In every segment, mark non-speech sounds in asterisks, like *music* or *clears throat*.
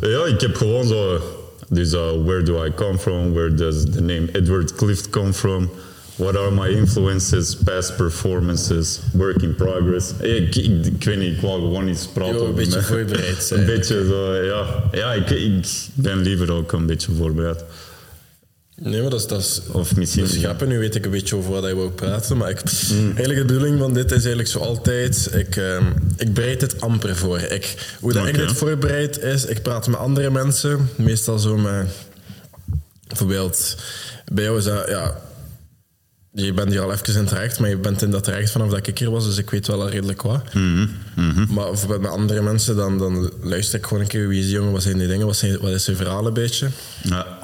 Ja, ik heb gewoon zo... Dus uh, where do I come from? Where does the name Edward Clift come from? What are my influences, past performances, work in progress? Ik, ik, ik weet niet, ik wou gewoon iets praten. Een beetje mij. voorbereid *laughs* zijn. Een beetje zo, ja. Ja, ik, ik ben liever ook een beetje voorbereid. Nee, maar dat is, dat is, Of misschien... dat is grappig. Nu weet ik een beetje over wat je wou praten. Maar ik, eigenlijk de bedoeling van dit is eigenlijk zo altijd... Ik, ehm, ik bereid het amper voor. Ik, hoe dat ik dit voorbereid is... Ik praat met andere mensen. Meestal zo met... Bijvoorbeeld... Bij jou is dat... Ja, je bent hier al even in traject, maar je bent in dat traject vanaf dat ik hier was, dus ik weet wel al redelijk wat. Maar bijvoorbeeld met andere mensen, dan, dan luister ik gewoon een keer wie is die jongen, wat zijn die dingen, wat, zijn, wat is zijn verhaal een beetje. Ja.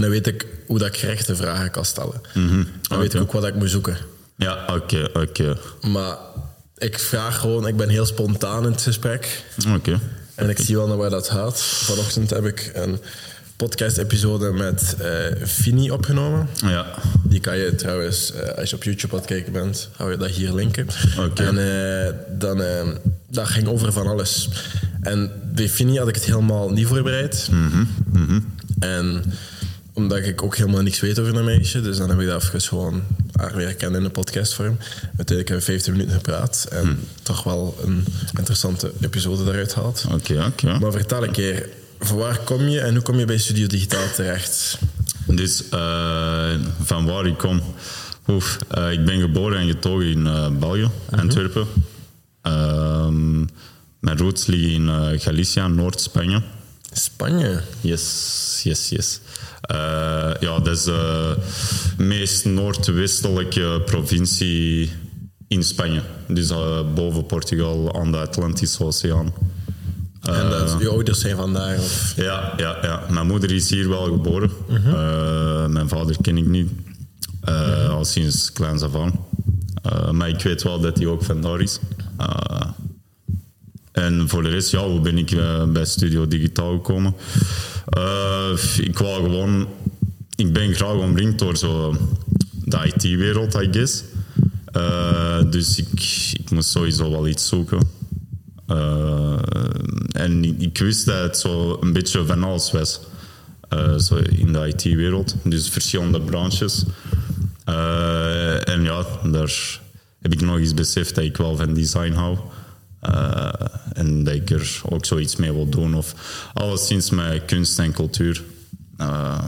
En dan weet ik hoe dat ik gerechte vragen kan stellen. Dan weet ik ook wat ik moet zoeken. Ja, oké, oké. Maar ik vraag gewoon, ik ben heel spontaan in het gesprek. Oké. En ik zie wel naar waar dat gaat. Vanochtend heb ik een podcast-episode met eh Fini opgenomen. Ja. Die kan je trouwens, eh, als je op YouTube aan het kijken bent, hou je dat hier linken. Oké. En eh, dan, dat ging over van alles. En bij Fini had ik het helemaal niet voorbereid. Mhm, En omdat ik ook helemaal niks weet over een meisje, dus dan heb ik dat even gewoon haar weer kennen in een podcastvorm. Uiteindelijk hebben we 15 minuten gepraat en Hm. toch wel een interessante episode daaruit gehaald. Oké, oké. Maar vertel een keer, van waar kom je en hoe kom je bij Studio Digitaal terecht? Dus eh, van waar ik kom. Oef, eh, ik ben geboren en getogen in eh, België, Antwerpen. Ehm, mijn roots liggen in Galicia, Noord-Spanje. Spanje. Yes, yes, yes. Eh, ja, dat is de meest noordwestelijke provincie in Spanje. Dus eh, boven Portugal aan de Atlantische Oceaan. en dat, je ouders zijn vandaar? Of? Ja, ja, ja. Mijn moeder is hier wel geboren. Eh, mijn vader ken ik niet. Eh, Al sinds kleins af aan. Eh, maar ik weet wel dat hij ook vandaar is. En voor de rest, ja, hoe ben ik eh, bij Studio Digitaal gekomen? Eh, ik wou gewoon... Ik ben graag omringd door zo de IT-wereld, I guess. Eh, dus ik, ik moest sowieso wel iets zoeken. En ik, wist dat het zo een beetje van alles was. Zo in de IT-wereld. Dus verschillende branches. En ja, daar heb ik nog eens beseft dat ik wel van design hou. Eh, en dat ik er ook zoiets mee wil doen. Of alleszins met kunst en cultuur. Eh,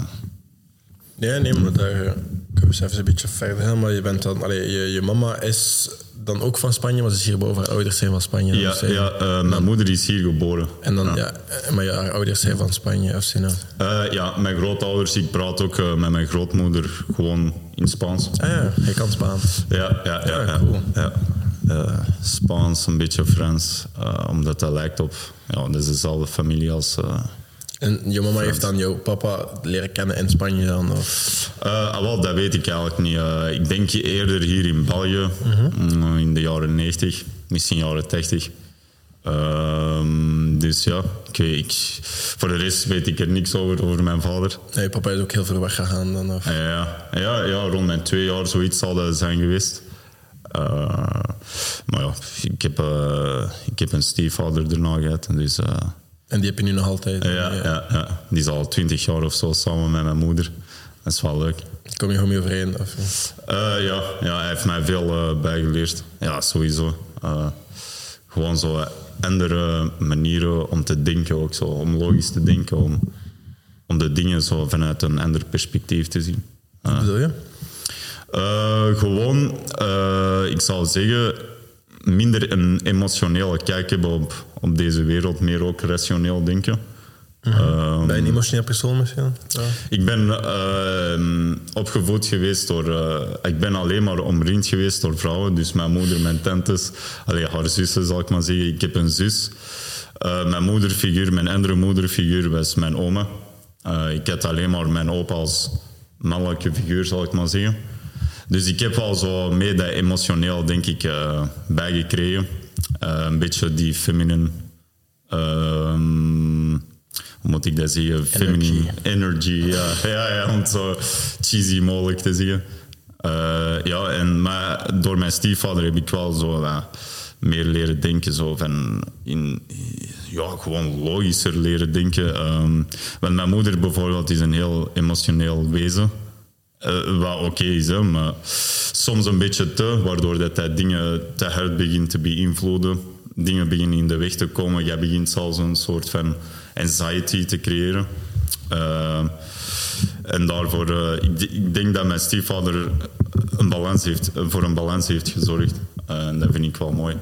Ja, nee, maar daar eh, kunnen we even een beetje verder gaan. Maar je, bent dan, allee, je, je mama is dan ook van Spanje, maar ze is hierboven. Haar ouders zijn van Spanje. ja, of zijn- ja eh, mijn moeder is hier geboren. En dan, ja. eh, maar ja, haar ouders zijn van Spanje of zijn nou? Eh, ja, mijn grootouders. Ik praat ook eh, met mijn grootmoeder gewoon in Spaans. Ah ja, hij kan Spaans. Ja, ja, ja. Ah, ja, cool. ja. Eh, Spaans, een beetje Frans. eh, omdat dat lijkt op... Ja, dat is dezelfde familie als... eh En je mama heeft dan jouw papa leren kennen in Spanje dan? Of? ah, wel, dat weet ik eigenlijk niet. Ik denk eerder hier in België, Mhm. mm, in de jaren 90, misschien jaren 80. Ehm, dus ja, ik weet, ik, voor de rest weet ik er niks over, over mijn vader. Nee, papa is ook heel ver weggegaan dan? Of? Ja, ja, ja, rond mijn twee jaar zoiets zal dat zijn geweest. Eh, maar ja, ik heb, eh, ik heb een stiefvader daarna gehad. Dus En die heb je nu nog altijd? ja, ja. Ja, die is al twintig jaar of zo samen met mijn moeder. Dat is wel leuk. Kom je gewoon mee overeen? Of? Eh, ja, ja, hij heeft mij veel bijgeleerd. Ja, sowieso. Gewoon zo andere manieren om te denken ook zo. Om logisch te denken. Om, om de dingen zo vanuit een ander perspectief te zien. Wat bedoel je? Eh, gewoon, eh, ik zou zeggen, minder een emotionele kijk hebben op, op deze wereld, meer ook rationeel denken. Ehm, Bij een emotioneel persoon misschien? Ja. ik ben eh, opgevoed geweest door... ik ben alleen maar omringd geweest door vrouwen. Dus mijn moeder, mijn tantes, allee, haar zussen zal ik maar zeggen. Ik heb een zus. Mijn moederfiguur, mijn andere moederfiguur was mijn oma. Ik had alleen maar mijn opa als mannelijke figuur, zal ik maar zeggen. Dus ik heb al zo mee dat emotioneel, denk ik, eh, bijgekregen. Eh, een beetje die feminine... ehm, hoe moet ik dat zeggen? Feminine energy. Ja, *laughs* ja, ja, om het zo cheesy mogelijk te zeggen. Eh, ja, en maar door mijn stiefvader heb ik wel zo meer leren denken. Zo van in, ja, gewoon logischer leren denken. Ehm, want mijn moeder bijvoorbeeld is een heel emotioneel wezen. Eh, wat oké is, hè, maar soms een beetje te, waardoor dat hij dingen te hard begint te beïnvloeden. Dingen beginnen in de weg te komen. Jij begint zelfs een soort van anxiety te creëren. Uh, en daarvoor, uh, ik, ik, denk dat mijn stiefvader een balans heeft, voor een balans heeft gezorgd. Uh, en dat vind ik wel mooi.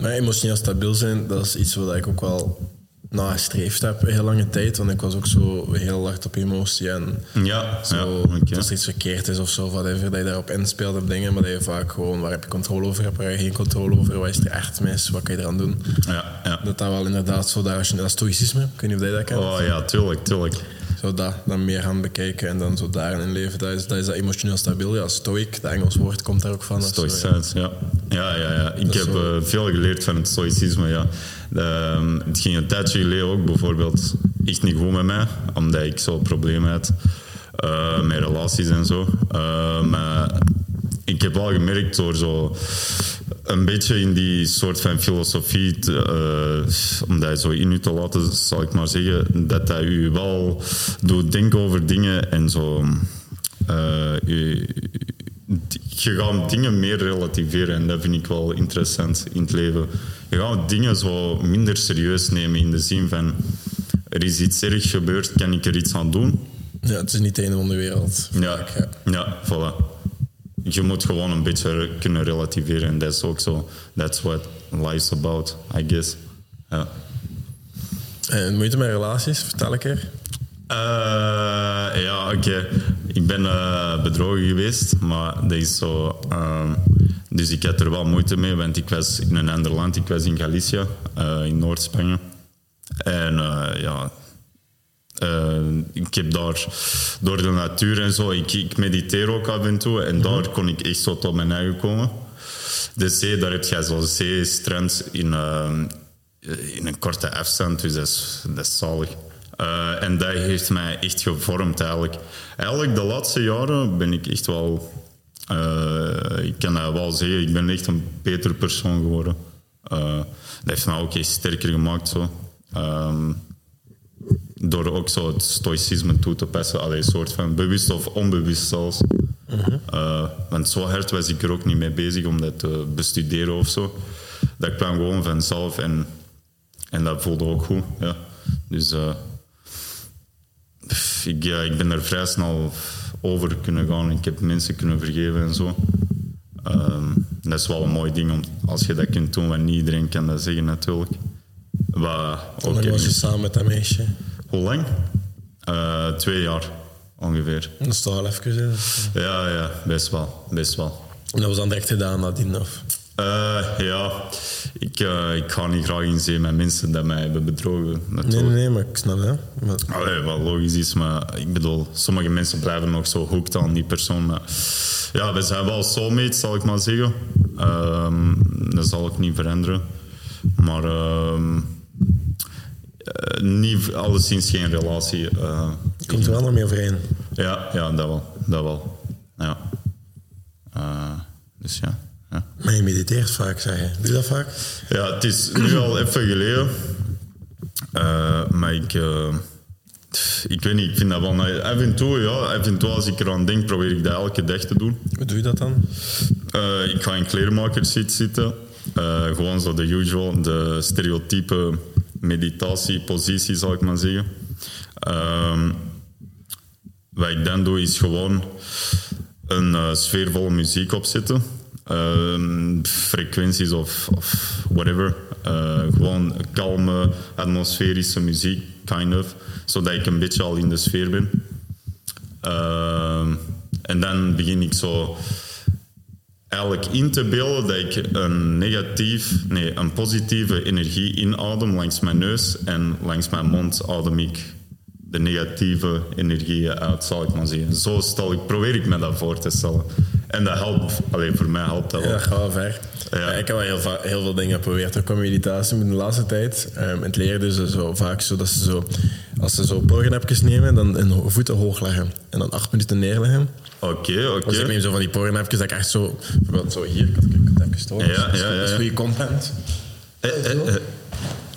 maar emotioneel stabiel zijn, dat is iets wat ik ook wel nagestreefd heb heel lange tijd. Want ik was ook zo heel hard op emotie. En ja, zo, ja, okay. als er iets verkeerd is of zo, whatever, dat je daarop inspeelt op dingen, maar dat je vaak gewoon, waar heb je controle over, heb je geen controle over, wat is er echt mis, wat kan je eraan doen? Ja, ja. Dat dat wel inderdaad zo, dat, dat stoïcisme, ik weet niet of je dat kent. Oh ja, tuurlijk, tuurlijk. Zo dat dan meer gaan bekijken en dan zo daarin leven, dat is dat, is dat emotioneel stabiel. Ja, stoic, dat Engels woord komt daar ook van. Stoïcijns, ja. Ja, ja, ja. Ik heb zo... uh, veel geleerd van het stoïcisme, ja. Het ging een tijdje geleden ook bijvoorbeeld echt niet goed met mij, omdat ik zo problemen had uh, met relaties en zo. Uh, maar ik heb wel gemerkt door zo een beetje in die soort van filosofie, te, uh, om dat zo in u te laten, zal ik maar zeggen, dat dat u wel doet denken over dingen en zo. Uh, je gaat dingen meer relativeren en dat vind ik wel interessant in het leven. Je gaat dingen zo minder serieus nemen in de zin van er is iets erg gebeurd, kan ik er iets aan doen? Ja, het is niet het einde van de wereld. Ja, ja. ja, voilà. Je moet gewoon een beetje kunnen relativeren en dat is ook zo. That's what life's about, I guess. Ja. En moeite met relaties, vertel ik er. Uh, ja, oké. Okay. Ik ben uh, bedrogen geweest, maar dat is zo. Uh, dus ik had er wel moeite mee, want ik was in een ander land. Ik was in Galicia, in Noord-Spanje. En ja, ik heb daar door de natuur en zo, ik, ik, mediteer ook af en toe. En daar kon ik echt zo tot mijn eigen komen. De zee, daar heb je zo'n zeestrand in, in een korte afstand, dus dat is, dat is zalig. En dat heeft mij echt gevormd eigenlijk. Eigenlijk de laatste jaren ben ik echt wel... Uh, ik kan dat wel zeggen, ik ben echt een beter persoon geworden. Uh, dat heeft mij ook echt sterker gemaakt. Zo. Um, door ook zo het stoïcisme toe te passen. Allee, een soort van bewust of onbewust zelfs. -huh. want zo hard was ik er ook niet mee bezig om dat te bestuderen of zo. Dat kwam gewoon vanzelf en, en dat voelde ook goed. Ja. Dus ik, ja, ik ben er vrij snel over kunnen gaan. Ik heb mensen kunnen vergeven en zo. Um, dat is wel een mooi ding om, als je dat kunt doen, want niet iedereen kan dat zeggen natuurlijk. Wat, Hoe lang was je samen met dat meisje? Hoe lang? Uh, twee jaar ongeveer. Dat is toch al even, hè? Ja, ja, best wel. Best wel. En dat was dan direct gedaan nadien, of? Uh, ja, ik, uh, ik ga niet graag in zee met mensen die mij hebben bedrogen. Nee, nee, maar ik snap dat. Maar... Allee, wat logisch is, maar ik bedoel, sommige mensen blijven nog zo hooked aan die persoon. Maar ja, we zijn wel soulmates, zal ik maar zeggen. Um, dat zal ik niet veranderen. Maar um, uh, niet, alleszins geen relatie. Uh, Komt er wel nog mee overeen? Ja, ja dat wel. Dat wel. Ja. dus ja. Ja. Maar je mediteert vaak, zeg je. Doe je dat vaak? Ja, het is nu al *clears throat* even geleden. Uh, maar ik, uh, ik weet niet, ik vind dat wel... Af en toe, ja, af en toe als ik eraan denk, probeer ik dat elke dag te doen. Hoe doe je dat dan? Uh, ik ga in kleermakerszit zitten. gewoon zo de usual, de stereotype meditatiepositie, zal ik maar zeggen. Ehm, wat ik dan doe, is gewoon een sfeervolle muziek opzetten. Uh, frequenties of, of whatever. Uh, gewoon kalme, atmosferische muziek, kind of. Zodat ik een beetje al in de sfeer ben. Uh, en dan begin ik zo eigenlijk in te beelden dat ik een negatief, nee, een positieve energie inadem langs mijn neus en langs mijn mond adem ik de negatieve energieën uit, zal ik maar zeggen. Zo stel ik, probeer ik me dat voor te stellen. En dat helpt, alleen voor mij helpt dat wel. Ja, dat gaat wel ver. Ja. Ik heb wel heel, heel veel dingen geprobeerd, ook qua meditatie, de laatste tijd. Um, het leren dus zo vaak zo dat ze zo, als ze zo powernapjes nemen, dan hun voeten hoog leggen en dan acht minuten neerleggen. Oké, okay, oké. Okay. Dus ik neem zo van die powernapjes dat ik echt zo, bijvoorbeeld zo hier, had, ik had even te horen. Ja, Dat is- ja, ja, Dat is ja. goede content. Eh, eh, eh.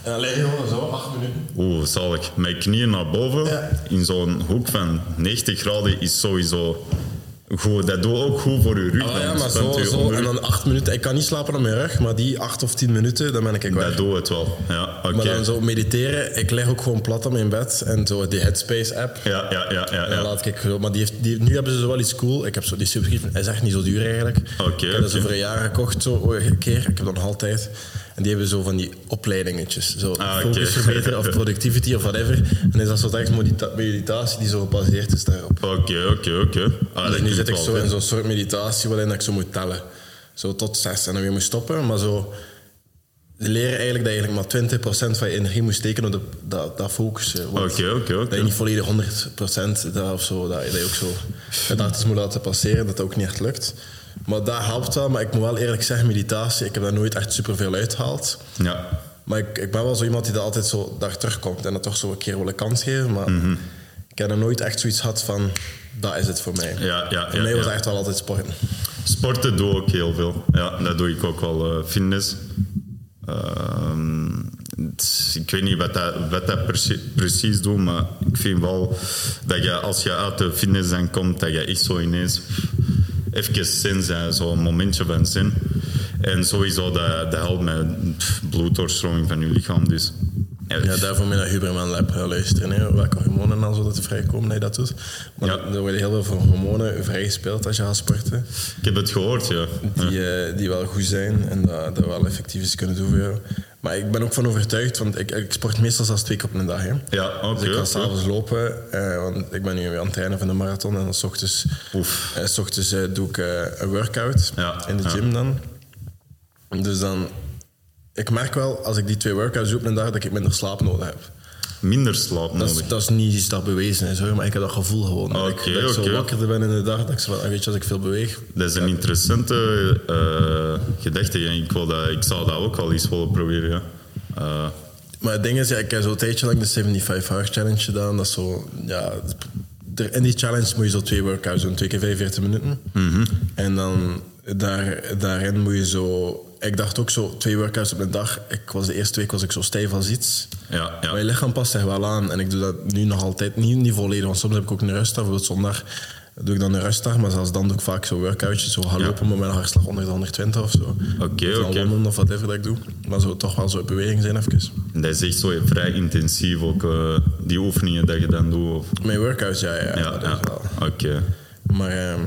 En alleen gewoon zo, acht minuten. Oeh, zalig. Mijn knieën naar boven Ja. in zo'n hoek van 90 graden is sowieso goed. Dat doet ook goed voor je rug. Ah, ja, maar zo, zo. En dan acht minuten. Ik kan niet slapen op mijn rug, maar die acht of tien minuten, dan ben ik weg. Dat doet het wel. Ja, oké. Maar dan zo mediteren, ik lig ook gewoon plat op mijn bed en zo die Headspace-app. Ja, ja, ja, ja. En dan ja. laat ik zo, maar die heeft, die, nu hebben ze zo wel iets cool. Ik heb zo die subscriptie, hij is echt niet zo duur eigenlijk. Oké, ik heb dat zo voor een jaar gekocht, zo een keer. Ik heb dat nog altijd. En die hebben zo van die opleidingetjes. Zo Ah, focus verbeteren of *laughs* productivity of whatever. En is dat zo echt medita- meditatie die zo gebaseerd is daarop. Oké, oké, oké. Ah, dat Dus nu zit ik zo in zo'n soort meditatie waarin ik zo moet tellen. Zo tot zes en dan weer moet stoppen. Maar zo leren eigenlijk dat je eigenlijk maar 20% van je energie moet steken op de, dat, dat focussen. Want Oké, oké, oké. Dat je niet volledig 100% dat of zo, dat, je- dat je ook zo gedachten moet laten passeren, dat dat ook niet echt lukt. Maar dat helpt wel, maar ik moet wel eerlijk zeggen, meditatie, ik heb daar nooit echt superveel uitgehaald. Ja. Maar ik, ik ben wel zo iemand die dat altijd zo daar terugkomt en dat toch zo een keer wil een kans geven. Maar Mhm. ik heb er nooit echt zoiets gehad van, dat is het voor mij. Ja, ja, voor ja, mij was echt wel altijd sporten. Sporten doe ik heel veel. Ja, dat doe ik ook wel. eh, fitness. Ehm, ik weet niet wat dat, wat dat precie- precies doet, maar ik vind wel dat je als je uit de fitness dan komt, dat je echt zo ineens even zijn, zo'n momentje van zin. En sowieso, dat, dat helpt met pff, bloeddoorstroming van je lichaam. Dus, ja, daarvoor moet je naar Huberman Lab luisteren. Hè, welke hormonen al zo dat er vrijkomen dat je dat doet. Maar Ja. er worden heel veel van hormonen vrijgespeeld als je gaat sporten. Ik heb het gehoord, ja. Die, eh, die wel goed zijn en dat, dat wel effectief is kunnen doen voor jou. Maar ik ben ook van overtuigd, want ik, ik sport meestal zelfs twee keer op een dag. Hè. Ja, oké. Dus ik ga s'avonds lopen, eh, want ik ben nu weer aan het trainen van de marathon. En dan s ochtends, Oef. eh, s ochtends eh, doe ik een workout Ja, in de ja. gym dan. Dus dan, ik merk wel als ik die twee workouts doe op een dag dat ik minder slaap nodig heb. Minder slaap Dat is, dat is niet iets dat bewezen is hoor, maar ik heb dat gevoel gewoon. Dat ik, dat ik zo oké. wakkerder ben in de dag, dat ik zo van, ah, weet je, als ik veel beweeg. Dat is een interessante eh, gedachte. en Ik, wil dat, ik zou dat ook wel eens willen proberen. Ja. Eh, Maar het ding is, ja, ik heb zo'n tijdje lang de 75 Hour Challenge gedaan. Dat is zo, ja, in die challenge moet je zo twee workouts doen, twee keer 45 minuten. En dan daar, daarin moet je zo... Ik dacht ook zo, twee workouts op een dag. Ik was de eerste week was ik zo stijf als iets. ja, ja. Maar je lichaam past zich wel aan. En ik doe dat nu nog altijd niet, niet volledig. Want soms heb ik ook een rustdag. Bijvoorbeeld zondag doe ik dan een rustdag. Maar zelfs dan doe ik vaak zo workoutjes. Zo gaan Ja. lopen met mijn hartslag onder de 120 of zo. Oké, dan oké. wandelen of whatever dat ik doe. Maar zo toch wel zo in beweging zijn even. Dat is echt zo vrij intensief, ook eh, die oefeningen dat je dan doet. Of, Mijn workouts, ja, ja, ja, ja. Oké. Maar ehm,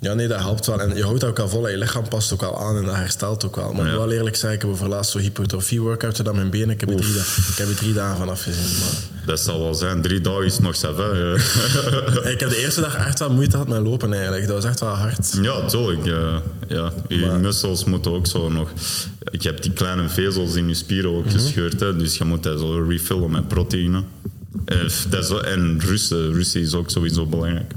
ja, nee, dat helpt wel. En je houdt dat ook al vol. en Je lichaam past ook al aan en dat herstelt ook wel. Maar ik Ja. wel eerlijk zeggen, ik heb voor laatst zo hypertrofie workouts gedaan met mijn benen. Ik heb, er drie, ik heb er drie dagen van afgezien. Maar Dat zal wel zijn. Drie dagen is nog ja. *laughs* ik heb de eerste dag echt wel moeite gehad met lopen eigenlijk. Dat was echt wel hard. Ja, tuurlijk. Ja, ja. Je Maar- mussels moeten ook zo nog... Je hebt die kleine vezels in je spieren ook Mhm. gescheurd, hè, dus je moet dat zo refillen met proteïne. Eh, dat is, wel- en rusten. Rusten is ook sowieso belangrijk.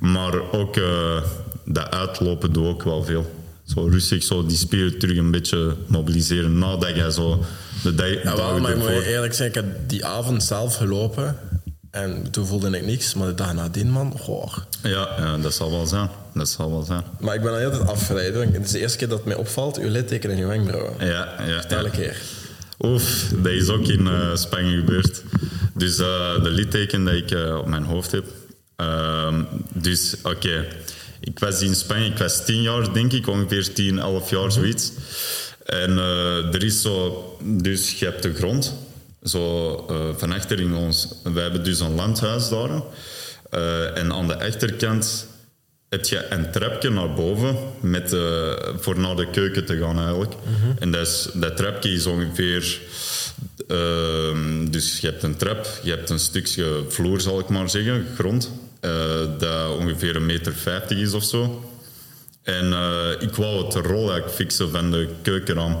Maar ook eh dat uitlopen doe ook wel veel. Zo rustig zo die spieren terug een beetje mobiliseren nadat je zo de dag, Ja, wel, maar ik moet eerlijk zeggen, ik heb die avond zelf gelopen. En toen voelde ik niks. Maar de dag nadien, man, goh. Ja, ja, dat zal wel zijn. Dat zal wel zijn. Maar ik ben altijd afgeleid. hoor. Het is de eerste keer dat het mij opvalt, uw litteken en uw wenkbrauwen. Ja, ja, Elke keer. Oef, dat is ook in eh, Spanje gebeurd. Dus eh, de litteken dat ik op mijn hoofd heb. Ehm, dus oké, ik was in Spanje, ik was tien jaar denk ik, ongeveer 10, 11 jaar zoiets. En eh, er is zo, dus je hebt de grond, zo eh, van achter in ons. We hebben dus een landhuis daar. Eh, en aan de achterkant heb je een trapje naar boven met, voor naar de keuken te gaan eigenlijk. En dat, is, dat trapje is ongeveer... ehm, dus je hebt een trap, je hebt een stukje vloer, zal ik maar zeggen, grond, dat ongeveer een meter vijftig is of zo. En eh, ik wou het rolluik fixen van de keukenraam.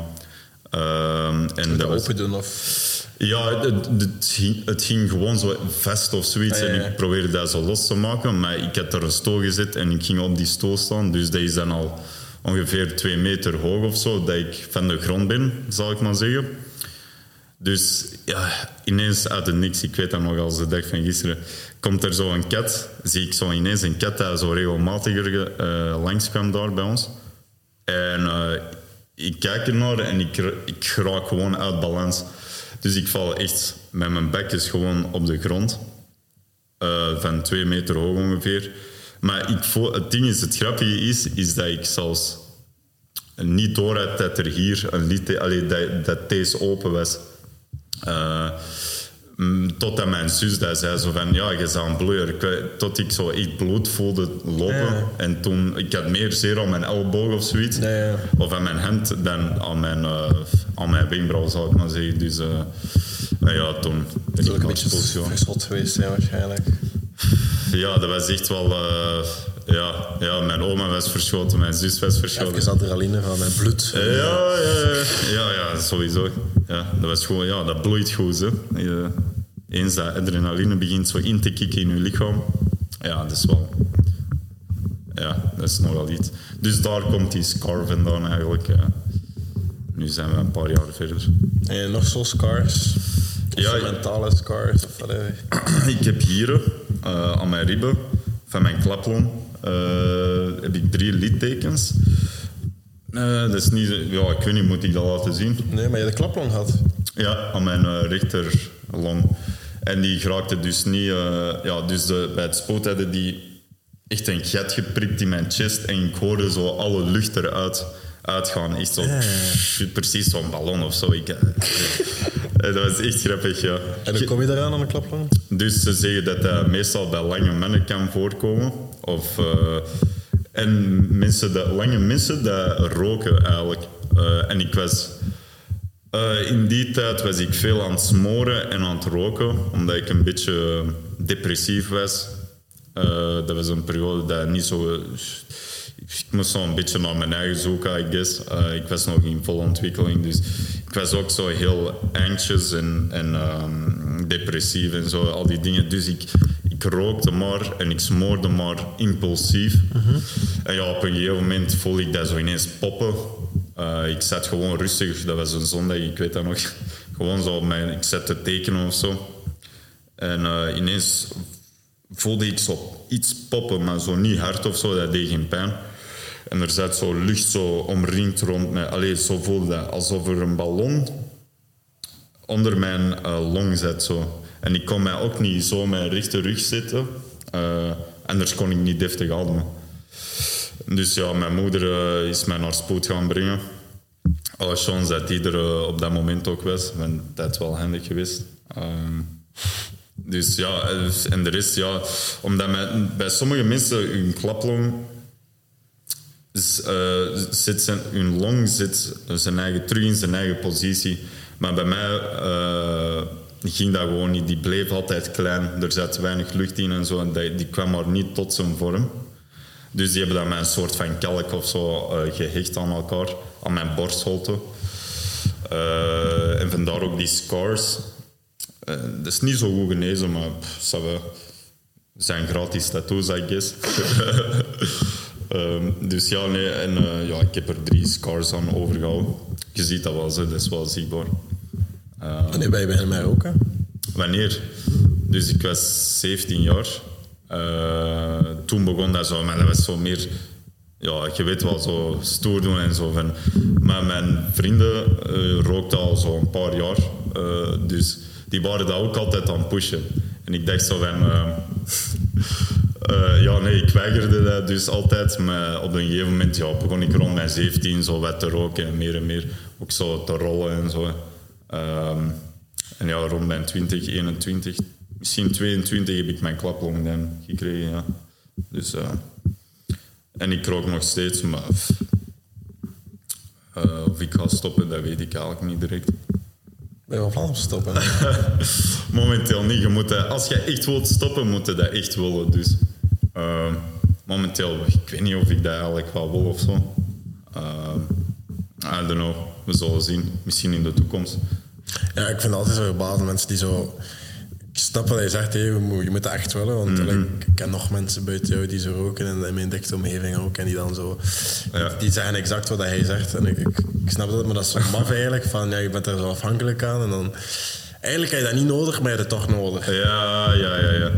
Ehm en dat open doen of... ja, het, het, ging, het ging gewoon zo vast of zoiets. Ah, ja, ja. En ik probeerde dat zo los te maken. Maar ik had er een stoel gezet en ik ging op die stoel staan. Dus dat is dan al ongeveer twee meter hoog of zo. Dat ik van de grond ben, zal ik maar zeggen. Dus ja, ineens uit het niks, ik weet dat nog als de dag van gisteren, komt er zo een kat. Zie ik zo ineens een kat dat zo regelmatiger eh, langs kwam daar bij ons. En eh, ik kijk ernaar en ik, ik raak gewoon uit balans. Dus ik val echt met mijn bek is gewoon op de grond. Eh, van twee meter hoog ongeveer. Maar ik voel, het ding is, het grappige is, is dat ik zelfs niet door had dat er hier een lied, allee, dat, dat deze open was. Uh, totdat mijn zus dat zei zo van ja, je bent aan bloeier. Tot ik zo echt bloed voelde lopen. En toen, ik had meer zeer aan mijn elleboog of zoiets. Ja, ja. Of aan mijn hand dan aan mijn, uh, aan mijn wenkbrauw, zou ik maar zeggen. Dus uh, ja, toen ben ik een beetje verschot geweest zijn waarschijnlijk. Ja, dat was echt wel... Uh, ja, ja, mijn oma was verschoten, mijn zus was verschoten. Even adrenaline van mijn bloed. Ja, ja, ja, ja, ja, sowieso. Ja, dat was gewoon, ja, dat bloeit goed. Hè. Eens dat adrenaline begint zo in te kicken in je lichaam, ja, dat is wel, ja, dat is nogal iets. Dus daar komt die scar vandaan eigenlijk. Ja. Nu zijn we een paar jaar verder. En nog zo scars? Of Ja, zo ja. mentale scars? Of whatever. Ik heb hier eh, aan mijn ribben van mijn klaplon eh, heb ik drie littekens. Eh, dat is niet, ja, ik weet niet, moet ik dat laten zien? Nee, maar je de klaplong had. Ja, aan mijn eh, rechterlong. En die geraakte dus niet... ja, dus de, bij het spoot hadden die echt een gat geprikt in mijn chest en ik hoorde zo alle lucht eruit uitgaan. Echt zo, precies zo'n ballon of zo. Ik, *laughs* dat was echt grappig, ja. En hoe kom je daaraan aan de klaplong? Dus ze zeggen dat dat meestal bij lange mannen kan voorkomen. Of, eh, en mensen dat, lange mensen dat roken eigenlijk. Eh, en ik was... eh, in die tijd was ik veel aan het smoren en aan het roken, omdat ik een beetje depressief was. Dat was een periode dat niet zo... Ik moest zo een beetje naar mijn eigen zoeken, I guess. Ik was nog in volle ontwikkeling, dus ik was ook zo heel anxious en, en ehm, depressief en zo, al die dingen. Dus ik, ik rookte maar en ik smoorde maar impulsief. En ja, op een gegeven moment voelde ik dat zo ineens poppen. Eh, ik zat gewoon rustig, dat was een zondag, ik weet dat nog. *laughs* Gewoon zo, op mijn, ik zat te tekenen of zo. En eh, ineens voelde ik zo iets poppen, maar zo niet hard of zo, dat deed geen pijn. En er zat zo lucht zo omringd rond mij. Allee, zo voelde dat alsof er een ballon onder mijn eh, long zat. Zo. En ik kon mij ook niet zo mijn rechte rug zitten. Eh, anders kon ik niet deftig ademen. Dus ja, mijn moeder eh, is mij naar spoed gaan brengen. Alle chance dat die er eh, op dat moment ook was, want dat is wel handig geweest. Ehm, dus ja, en de rest, ja, omdat bij sommige mensen hun klaplong zit zijn, hun long zit zijn eigen, terug in zijn eigen positie. Maar bij mij eh, ging dat gewoon niet. Die bleef altijd klein. Er zat weinig lucht in en zo. Die, die kwam maar niet tot zijn vorm. Dus die hebben dan met een soort van kalk of zo eh, gehecht aan elkaar, aan mijn borstholte. Eh, en vandaar ook die scars. Eh, dat is niet zo goed genezen, maar pff, zijn gratis tattoos, I guess. *laughs* Ehm, dus ja, nee, en ja, ik heb er drie scars aan overgehouden. Je ziet dat wel, zo, dat is wel zichtbaar. Eh, Wanneer ben je beginnen met roken? Wanneer? Dus ik was 17 jaar. Eh, toen begon dat zo, maar dat was zo meer... Ja, je weet wel, zo stoer doen en zo. Van. Maar mijn vrienden eh rookten al zo een paar jaar. Eh, dus die waren dat ook altijd aan het pushen. En ik dacht zo van... *laughs* eh, ja, nee, ik weigerde dat dus altijd. Maar op een gegeven moment ja, begon ik rond mijn 17 zo wat te roken en meer en meer. Ook zo te rollen en zo. Ehm, en ja, rond mijn 20, 21, misschien 22 heb ik mijn klaplong dan gekregen. Ja. Dus, eh, en ik rook nog steeds, maar eh, of ik ga stoppen, dat weet ik eigenlijk niet direct. Ben je van plan om te stoppen? *laughs* Momenteel niet. Je moet dat, als je echt wilt stoppen, moet je dat echt willen. Dus eh, momenteel, ik weet niet of ik dat eigenlijk wel wil of zo. Eh, I don't know. We zullen zien. Misschien in de toekomst. Ja, ik vind het altijd zo verbaasd mensen die zo... Ik snap wat hij zegt, je, moet, je moet dat echt willen. Want Mhm. ik ken nog mensen buiten jou die zo roken en in mijn dichte omgeving ook. En die dan zo... Ja. Die zeggen exact wat hij zegt. En ik, ik, ik snap dat, maar dat is zo maf eigenlijk. Van, ja, je bent er zo afhankelijk aan. En dan... Eigenlijk heb je dat niet nodig, maar je hebt het toch nodig. Ja, ja, ja, ja.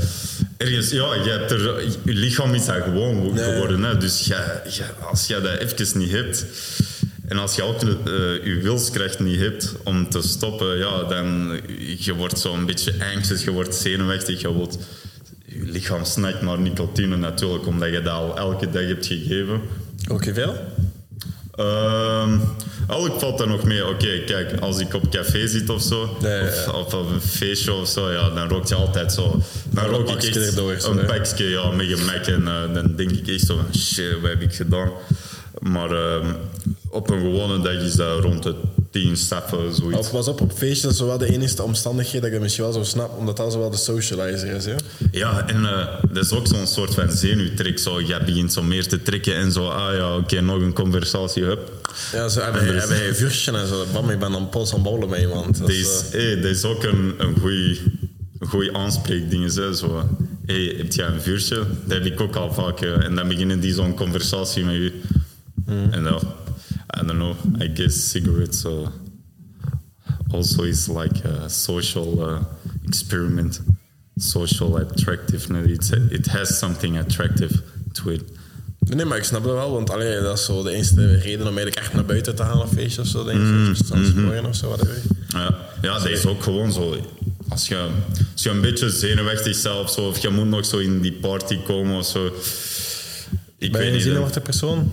ergens, ja, je, hebt er, je lichaam is daar gewoon Ja, ja. geworden. Hè? Dus jij- jij- als je dat even niet hebt, en als je ook eh, je wilskracht niet hebt om te stoppen, ja, dan je wordt zo een beetje anxious, je wordt zenuwachtig, je, wordt, je lichaam snakt naar nicotine natuurlijk, omdat je dat al elke dag hebt gegeven. Ook veel? Ehm eigenlijk valt dat nog mee. Oké, kijk, als ik op café zit of zo, Ja, ja, ja. Of, of op een feestje of zo, ja, dan rook je altijd zo. Dan Een rook ik echt erdoor, zo, een pakje ja, met gemak en eh, dan denk ik echt zo van shit, wat heb ik gedaan? Maar ehm, op een gewone dag is dat rond de tien stappen, zoiets. Of pas op, op feestjes dat is zo wel de enige omstandigheid dat ik misschien wel zo snap, omdat dat zo wel de socializer is. Ja? Ja, en eh, dat is ook zo'n soort van zenuwtrek. Zo. Je begint zo meer te trekken en zo, ah ja, oké, nog een conversatie, hup. Ja, ze hebben, een vuurtje en zo. Bam, ik ben dan pols aan babbelen met iemand. Dat is, eh, hey, dat is ook een, een goeie, een goeie aanspreekding. Hè, zo. Hey, heb jij een vuurtje? Dat heb ik ook al vaak. eh, en dan beginnen die zo'n conversatie met je. En dan, I don't know, I guess cigarettes uh, also is like a social uh, experiment. Social attractiveness. It's, it has something attractive to it. Nee, maar ik snap dat wel, want allee, dat is zo de enige reden om eigenlijk echt naar buiten te gaan op feestjes of zo, denk ik. Mm, Transporten of zo, whatever. Ja, ja dat is ook gewoon zo. Als je, als je een beetje zenuwachtig zelf zo, of je moet nog zo in die party komen of zo. Ik Ben je weet een niet. zenuwachtige persoon?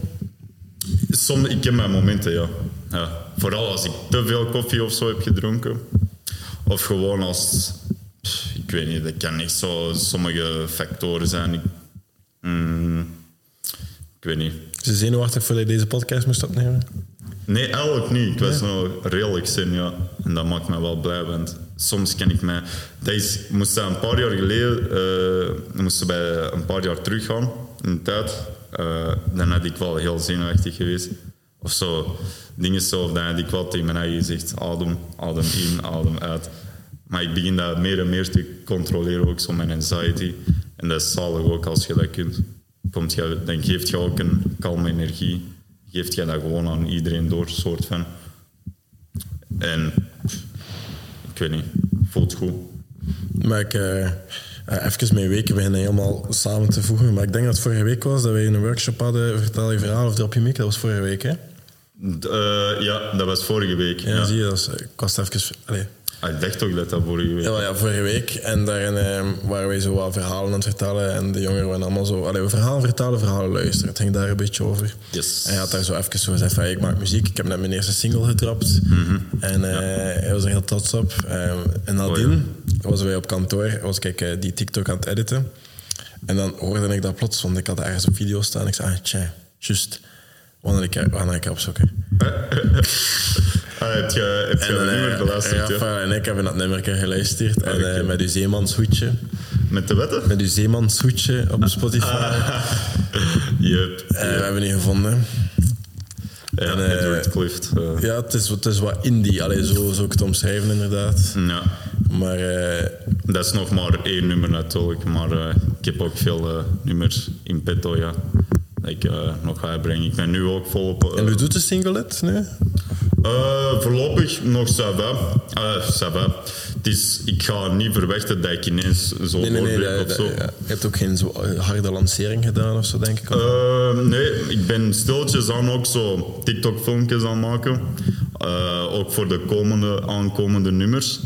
Soms, ik heb mijn momenten, ja. ja. Vooral als ik te veel koffie of zo heb gedronken. Of gewoon als... Ik weet niet, dat kan echt zo sommige factoren zijn. Ik, mm, ik weet niet. Je zenuwachtig voordat je deze podcast moest opnemen? Nee, eigenlijk niet. Ik was nog redelijk zin, ja. En dat maakt me wel blij, want soms kan ik mij... Dat is, moest een paar jaar geleden... eh moesten bij een paar jaar teruggaan in de tijd. Eh, dan had ik wel heel zenuwachtig geweest. Of zo. Dingen zo. Of dan had ik wel tegen mijn eigen gezegd... Adem, adem in, adem uit. Maar ik begin dat meer en meer te controleren, ook zo mijn anxiety. En dat is zalig ook als je dat kunt. Komt je, dan geeft je ook een kalme energie. Geeft je dat gewoon aan iedereen door, soort van. En ik weet niet, voelt goed. Maar ik, eh, eh, even mijn weken beginnen helemaal samen te voegen. Maar ik denk dat het vorige week was dat wij een workshop hadden. Vertel je verhaal of drop je mic. Dat was vorige week, hè? Eh, ja, dat was vorige week. Ja, Ja. zie je. Dat is, ik was even... Allee. Ah, ik dacht ook dat dat vorige week Ja, ja, vorige week. En daarin eh, waren wij zo wat verhalen aan het vertellen. En de jongeren waren allemaal zo... Allee, we verhalen vertellen, verhalen luisteren. Het ging daar een beetje over. Yes. En hij had daar zo even zo gezegd van... ik maak muziek. Ik heb net mijn eerste single gedropt. En eh, hij was er heel trots op. Eh, en nadien was wij op kantoor. Was ik eh, die TikTok aan het editen. En dan hoorde ik dat plots. Want ik had ergens op video staan. Ik zei, ah, tja, juist. Wanneer ik, wanneer ik opzoeken. Ah, heb je, heb je En, dat eh, nummer beluisterd? ja, en ik hebben dat nummer geluisterd. En eh, met uw zeemanshoedje. Met de wetten? Met uw zeemanshoedje op Spotify. *laughs* Yep. Eh, we hebben die gevonden. ja, en, Edward Clift. Ja, het is, het is wat indie. Allee, zo zou ik het omschrijven, inderdaad. ja. Maar Dat is nog maar één nummer natuurlijk, maar ik heb ook veel nummers in petto, ja. Ik eh, nog ga uitbrengen. Ik ben nu ook volop... eh, en hoe doet de single het nu? Eh, voorlopig nog. Het is, ik ga niet verwachten dat ik ineens zo Nee, nee, of zo. ja. Je hebt ook geen zo harde lancering gedaan of zo, denk ik. nee, ik ben stiltjes aan ook zo TikTok-filmpjes aan maken. Eh, ook voor de komende, aankomende nummers.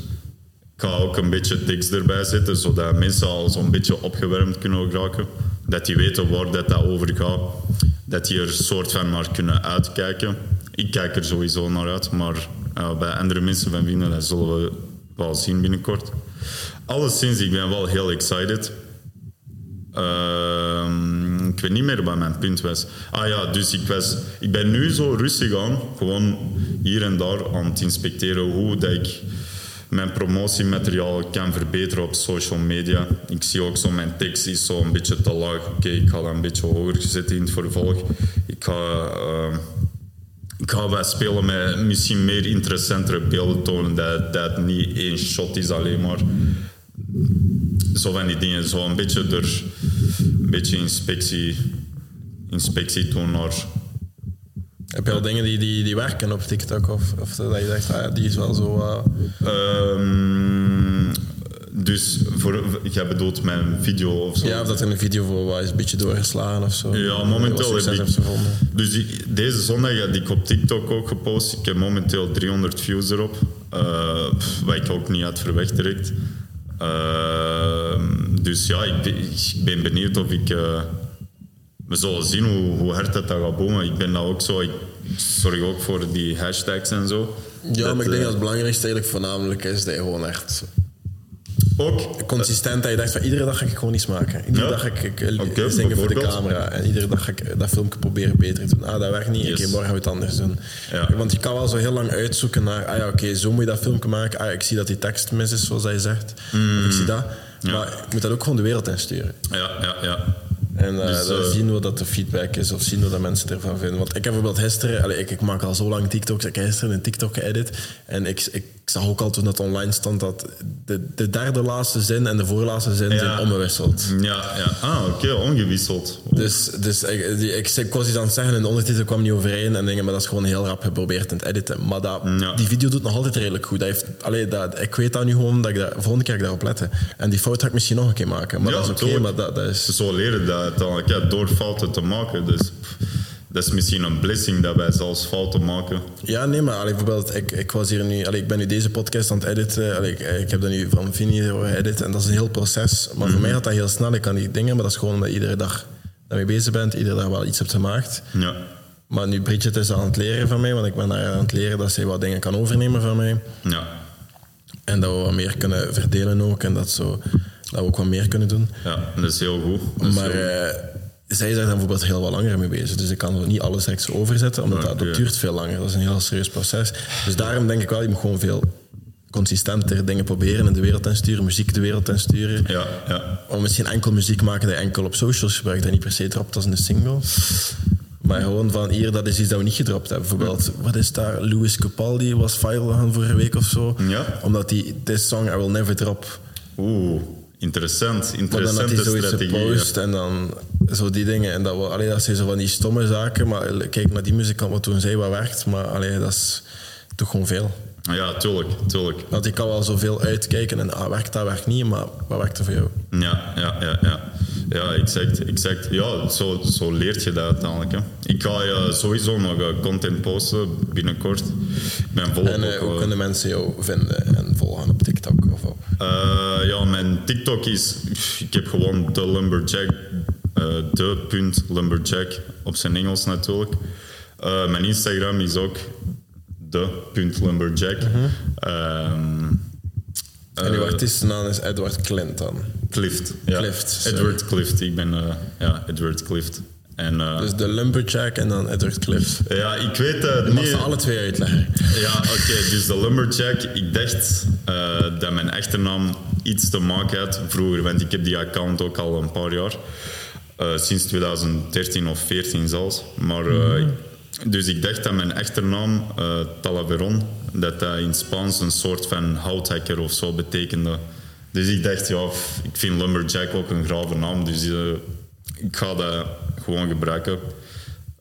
Ik ga ook een beetje tekst erbij zetten, zodat mensen al zo'n beetje opgewarmd kunnen raken. Dat die weten waar dat, dat over gaat. Dat die er soort van naar kunnen uitkijken. Ik kijk er sowieso naar uit, maar eh, bij andere mensen van vinden, dat zullen we wel zien binnenkort. Alleszins, ik ben wel heel excited. Ehm, ik weet niet meer wat mijn punt was. Ah ja, dus ik, was, ik ben nu zo rustig aan, gewoon hier en daar aan het inspecteren hoe dat ik mijn promotiemateriaal kan verbeteren op social media. Ik zie ook zo, mijn tekst is zo een beetje te laag. Oké, ik ga dat een beetje hoger zetten in het vervolg. Ik ga... ehm, ik ga wat spelen met misschien meer interessantere beelden tonen. Dat dat niet één shot is alleen maar. Zo van die dingen. Zo een beetje er... Een beetje inspectie... Inspectie doen naar... Heb je al dingen die, die, die werken op TikTok? Of, of dat je zegt, ah, die is wel zo... eh, Ehm, Dus voor, jij bedoelt mijn video of zo? Ja, of dat er een video voor was, een beetje doorgeslagen of zo. Ja, momenteel heb ik... Dus die- deze zondag had ik op TikTok ook gepost. Ik heb momenteel 300 views erop. Pff, wat ik ook niet had verwacht direct. Eh, dus ja, ik ben, ik ben benieuwd of ik... eh, we zullen zien hoe, hoe hard dat, dat gaat boomen. Ik ben daar ook zo... Ik zorg ook voor die hashtags en zo. Ja, maar ik denk eh, dat het belangrijkste eigenlijk voornamelijk is dat je gewoon echt Ook... consistent dat je dacht van iedere dag ga ik gewoon iets maken. Iedere Ja. dag ga ik, ik eh, zingen voor de camera. En iedere dag ga ik dat filmpje proberen beter te doen. Ah, dat werkt niet. Yes. Oké, morgen gaan we het anders doen. Ja. Want je kan wel zo heel lang uitzoeken naar... Ah ja, oké, zo moet je dat filmpje maken. Ah, ik zie dat die tekst mis is, zoals hij zegt. Ik zie dat. Mm. Ja. Maar ik moet dat ook gewoon de wereld insturen. Ja, ja, ja. En eh, Dus, dan eh, zien we dat de feedback is of zien we dat mensen ervan vinden. Want ik heb bijvoorbeeld gisteren, allee, ik, ik maak al zo lang TikToks, ik heb gisteren een TikTok geëdit. En ik, ik zag ook al toen dat online stond dat de, de derde laatste zin en de voorlaatste zin Ja. zijn omgewisseld. Ja, ja. Ah, oké, ongewisseld. Dus, dus ik, die- ik, ik was iets aan het zeggen en de ondertitel kwam niet overeen en dingen, maar dat is gewoon heel rap geprobeerd in het editen. Maar dat, Ja. die video doet nog altijd redelijk goed. Dat heeft, allee, dat, ik weet dat nu gewoon, dat ik daar, volgende keer ik daarop letten. En die fout ga ik misschien nog een keer maken. Maar Ja, dat is oké, maar dat, dat is... Zo leren dat ja, door fouten te maken. Dus dat is misschien een blessing dat wij zelfs fouten maken. Ja, nee, maar allee, bijvoorbeeld, ik, ik, was hier nu, allee, ik ben nu deze podcast aan het editen. Allee, ik, ik heb dat nu van Vinnie geëdit en dat is een heel proces. Maar voor mij gaat dat heel snel. Ik kan die dingen, maar dat is gewoon omdat je iedere dag daarmee bezig bent, iedere dag wel iets hebt gemaakt. Ja. Maar nu Bridget is aan het leren van mij, want ik ben haar aan het leren dat zij wat dingen kan overnemen van mij. Ja. En dat we wat meer kunnen verdelen ook en dat, zo, dat we ook wat meer kunnen doen. ja, dat is heel goed. Is Maar heel goed. eh, zij is daar dan bijvoorbeeld heel wat langer mee bezig. Dus ik kan niet alles direct zo overzetten, omdat dat, duurt veel langer. Dat is een heel serieus proces. Dus daarom denk ik wel, je moet gewoon veel consistenter dingen proberen in de wereld in sturen, muziek de wereld in sturen. ja, ja. Of misschien enkel muziek maken dat je enkel op socials gebruikt en niet per se dropt als een single. Maar gewoon van hier, dat is iets dat we niet gedropt hebben. Bijvoorbeeld, wat is daar? Louis Capaldi was viral gaan vorige week of zo. Ja. Omdat die, this song I will never drop. Oeh, interessant. Maar dan had hij Interessante zoiets strategie. en dan zo die dingen. En dat, allee, dat zijn zo van die stomme zaken. Maar kijk naar die muzikant wat toen zei wat werkt. Maar allee, dat is toch gewoon veel. Ja. ja, tuurlijk, tuurlijk. Want ik kan wel zoveel uitkijken en ah, werkt dat, werkt niet. Maar wat werkt er voor jou? Ja, ja, ja, ja. Ja, exact, exact. Ja, zo, zo leert je dat uiteindelijk. Hè. Ik ga eh, sowieso nog eh, content posten binnenkort. Ik ben volop En ook, hoe kunnen mensen jou vinden en volgen op TikTok of op? Ja, mijn TikTok is... Ik heb gewoon de Lumberjack. de punt Lumberjack. Op zijn Engels natuurlijk. Mijn Instagram is ook de punt Lumberjack. Ehm, en uw eh, artiestennaam is Edward Clint dan. Clift. Ja. Clift, sorry. Edward Clift. Ik ben... eh, ja, Edward Clift. En, eh, Dus de Lumberjack en dan Edward Clift. ja, ik weet het Je mag niet... ze alle twee uitleggen. Ja, oké, dus de Lumberjack. Ik dacht dat mijn echte naam iets te maken had vroeger, want ik heb die account ook al een paar jaar. Sinds 2013 of 14 zelfs. Maar, eh, dus ik dacht dat mijn echte naam, eh Talaveron, dat dat in Spaans een soort van houthakker of zo betekende. Dus ik dacht, ja, ik vind Lumberjack ook een grave naam, dus eh, ik ga dat gewoon gebruiken.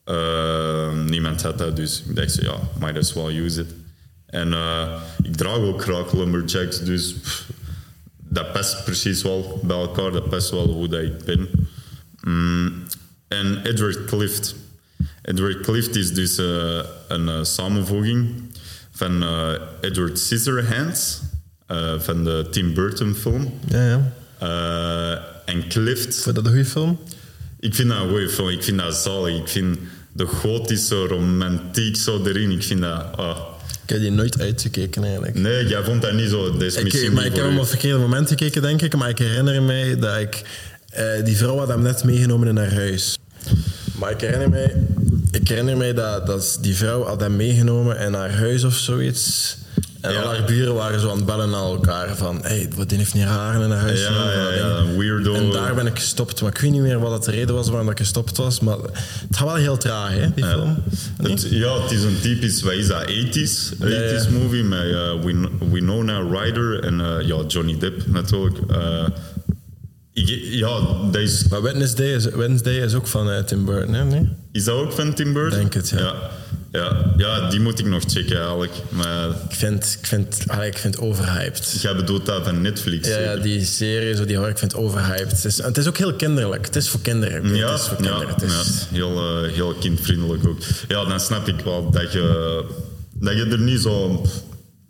Eh, niemand had dat, dus ik dacht, ja, might as well use it. En ik draag ook graag lumberjacks, dus dat past precies wel bij elkaar. Dat past wel hoe dat ik ben. Mm, en Edward Clift. Edward Clift is dus eh, een eh, samenvoeging van eh, Edward Scissorhands, van de Tim Burton film. Ja, ja. En Clift Vond je dat een goede film? ik vind dat een goede film. Ik vind dat zalig. Ik vind de gotische romantiek zo erin. Ik vind dat... ah. Ik heb die nooit uitgekeken eigenlijk. Nee, jij vond dat niet zo. Ik, maar ik heb hem op het verkeerde moment gekeken, denk ik. Maar ik herinner mij dat ik... eh, die vrouw had hem net meegenomen in haar huis. Maar ik herinner mij... Ik herinner mij dat, dat die vrouw had hem meegenomen in haar huis of zoiets. En Ja. al haar buren waren zo aan het bellen naar elkaar. Van, hey, wat die heeft niet raar in haar huis. Ja, ja, ja, weirdo. En daar ben ik gestopt. Maar ik weet niet meer wat de reden was waarom dat ik gestopt was. Maar het gaat wel heel traag, hè, die film. Nee? Het, ja, het is een typisch, wat is dat, 80s, 80s Ja, ja. movie met Win- Winona Ryder en eh, ja, Johnny Depp natuurlijk. Eh, ja, Maar Wednesday is, Wednesday is ook van eh, Tim Burton, hè? Nee? is dat ook van Tim Burton? Denk het, ja. Ja, Ja, ja, die moet ik nog checken eigenlijk. Maar Ik vind, ik vind, allee, ik vind overhyped. jij bedoelt dat van Netflix? Ja, ja, die serie, zo, die hoor ik vind overhyped. Het is, het is ook heel kinderlijk. Het is voor kinderen. Ja, het is voor ja, kinderen. Het is, ja, heel, eh, heel kindvriendelijk ook. Ja, dan snap ik wel dat je, dat je er niet zo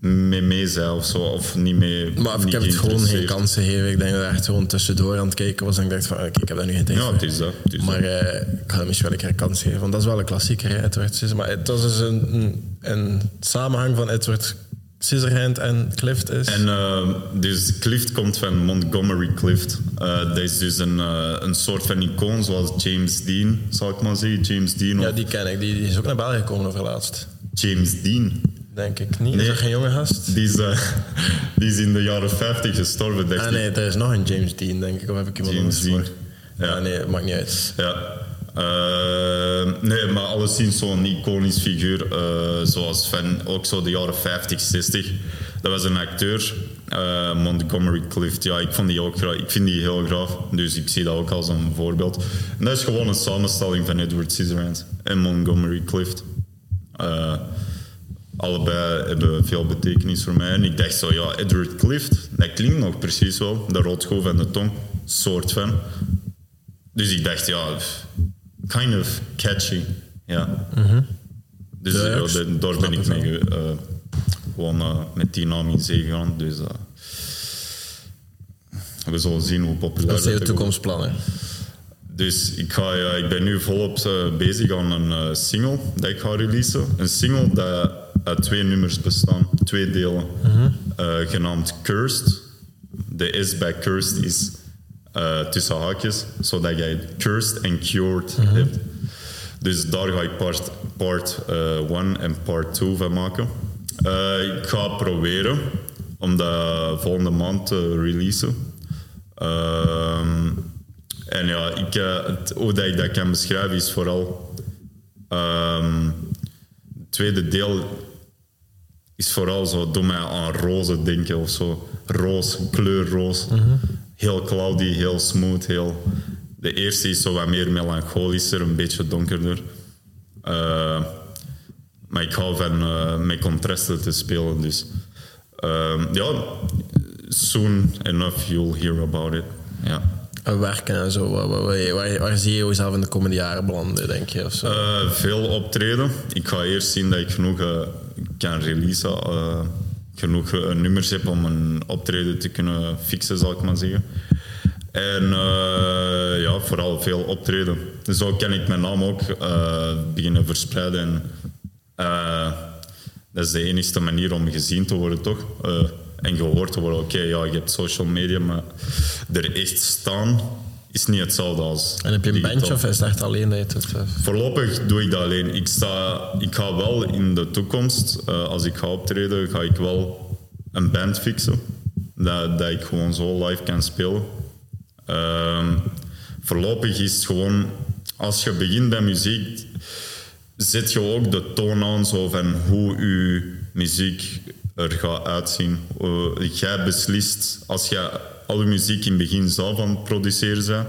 mee mee of zo. Of niet mee. Maar ik heb het gewoon geen kansen gegeven. Ik denk dat ik echt gewoon tussendoor aan het kijken was. En ik dacht van, oké, ik heb daar nu geen tijd Ja, voor. het is dat. Het is Maar eh, ik ga hem misschien wel een keer een kans geven. Want dat is wel een klassieker, hè, Edward Scissorhands. Maar het was dus een, een, samenhang van Edward Scissorhand en Clift is... En eh, dus Clift komt van Montgomery Clift. Eh, dat is dus een, een soort van icoon zoals James Dean, zal ik maar zeggen. James Dean ja, die ken ik. Die, die is ook naar België gekomen overlaatst. James Dean. Denk ik niet. Is geen jonge gast? Die is, eh, *laughs* die is in de jaren 50 gestorven, Ah ik. nee, er is nog een James Dean, denk ik. Of heb ik iemand James anders voor? Dean. Ja, Ja. nee, maakt niet uit. Ja. Eh, nee, maar alleszins zo'n iconisch figuur, eh, zoals van ook zo de jaren 50, 60. Dat was een acteur, eh, Montgomery Clift. Ja, ik, vond die ook, gra- ik vind die heel graag, dus ik zie dat ook als een voorbeeld. En dat is gewoon een samenstelling van Edward Scissorhands en Montgomery Clift. Allebei hebben veel betekenis voor mij. En ik dacht zo, ja, Edward Clift, dat klinkt nog precies wel. De roodschoof en de tong, soort van. Dus ik dacht, ja, kind of catchy. Ja. Dus Ja, ja, ik de- daar ben ik mee eh, gewoon eh, met die naam in zee gegaan. Dus eh, we zullen zien hoe populair Dat zijn je dat toekomstplannen. Dus ik, ga, ja, ik ben nu volop bezig aan een single dat ik ga releasen. Een single dat uit twee nummers bestaan, twee delen, Eh, genaamd Cursed. De S bij Cursed is eh, tussen haakjes, zodat jij Cursed en Cured hebt. Dus daar ga ik part 1 part, eh, en part 2 van maken. Eh, ik ga proberen om dat volgende maand te releasen. Ehm, en ja, ik, eh, het, hoe dat ik dat kan beschrijven is vooral... ehm, het tweede deel is vooral zo, doe mij aan roze denken of zo. Roos, kleur roos. Heel cloudy, heel smooth. Heel... De eerste is zo wat meer melancholischer, een beetje donkerder. Eh, maar ik hou van eh, met contrasten te spelen, dus... ehm, ja, soon enough you'll hear about it. Ja. En werken en zo. Waar, waar, waar, waar zie je jezelf in de komende jaren belanden, denk je? Of zo? Eh, veel optreden. Ik ga eerst zien dat ik genoeg kan releasen. eh, genoeg eh, nummers heb om een optreden te kunnen fixen, zal ik maar zeggen. En eh, ja, vooral veel optreden. Zo kan ik mijn naam ook eh, beginnen verspreiden. En, dat is de enige manier om gezien te worden, toch? En gehoord te worden. Oké, ja, je hebt social media, maar er echt staan is niet hetzelfde als. en heb je een digitaal. bandje of is het echt alleen dat je het doet? Voorlopig doe ik dat alleen. Ik, sta, ik ga wel in de toekomst, eh, als ik ga optreden, ga ik wel een band fixen. Dat, dat ik gewoon zo live kan spelen. Ehm, voorlopig is het gewoon, als je begint bij muziek, zet je ook de toon aan zo van hoe je muziek er gaat uitzien. Eh, jij beslist, als je al je muziek in het begin zelf aan het produceren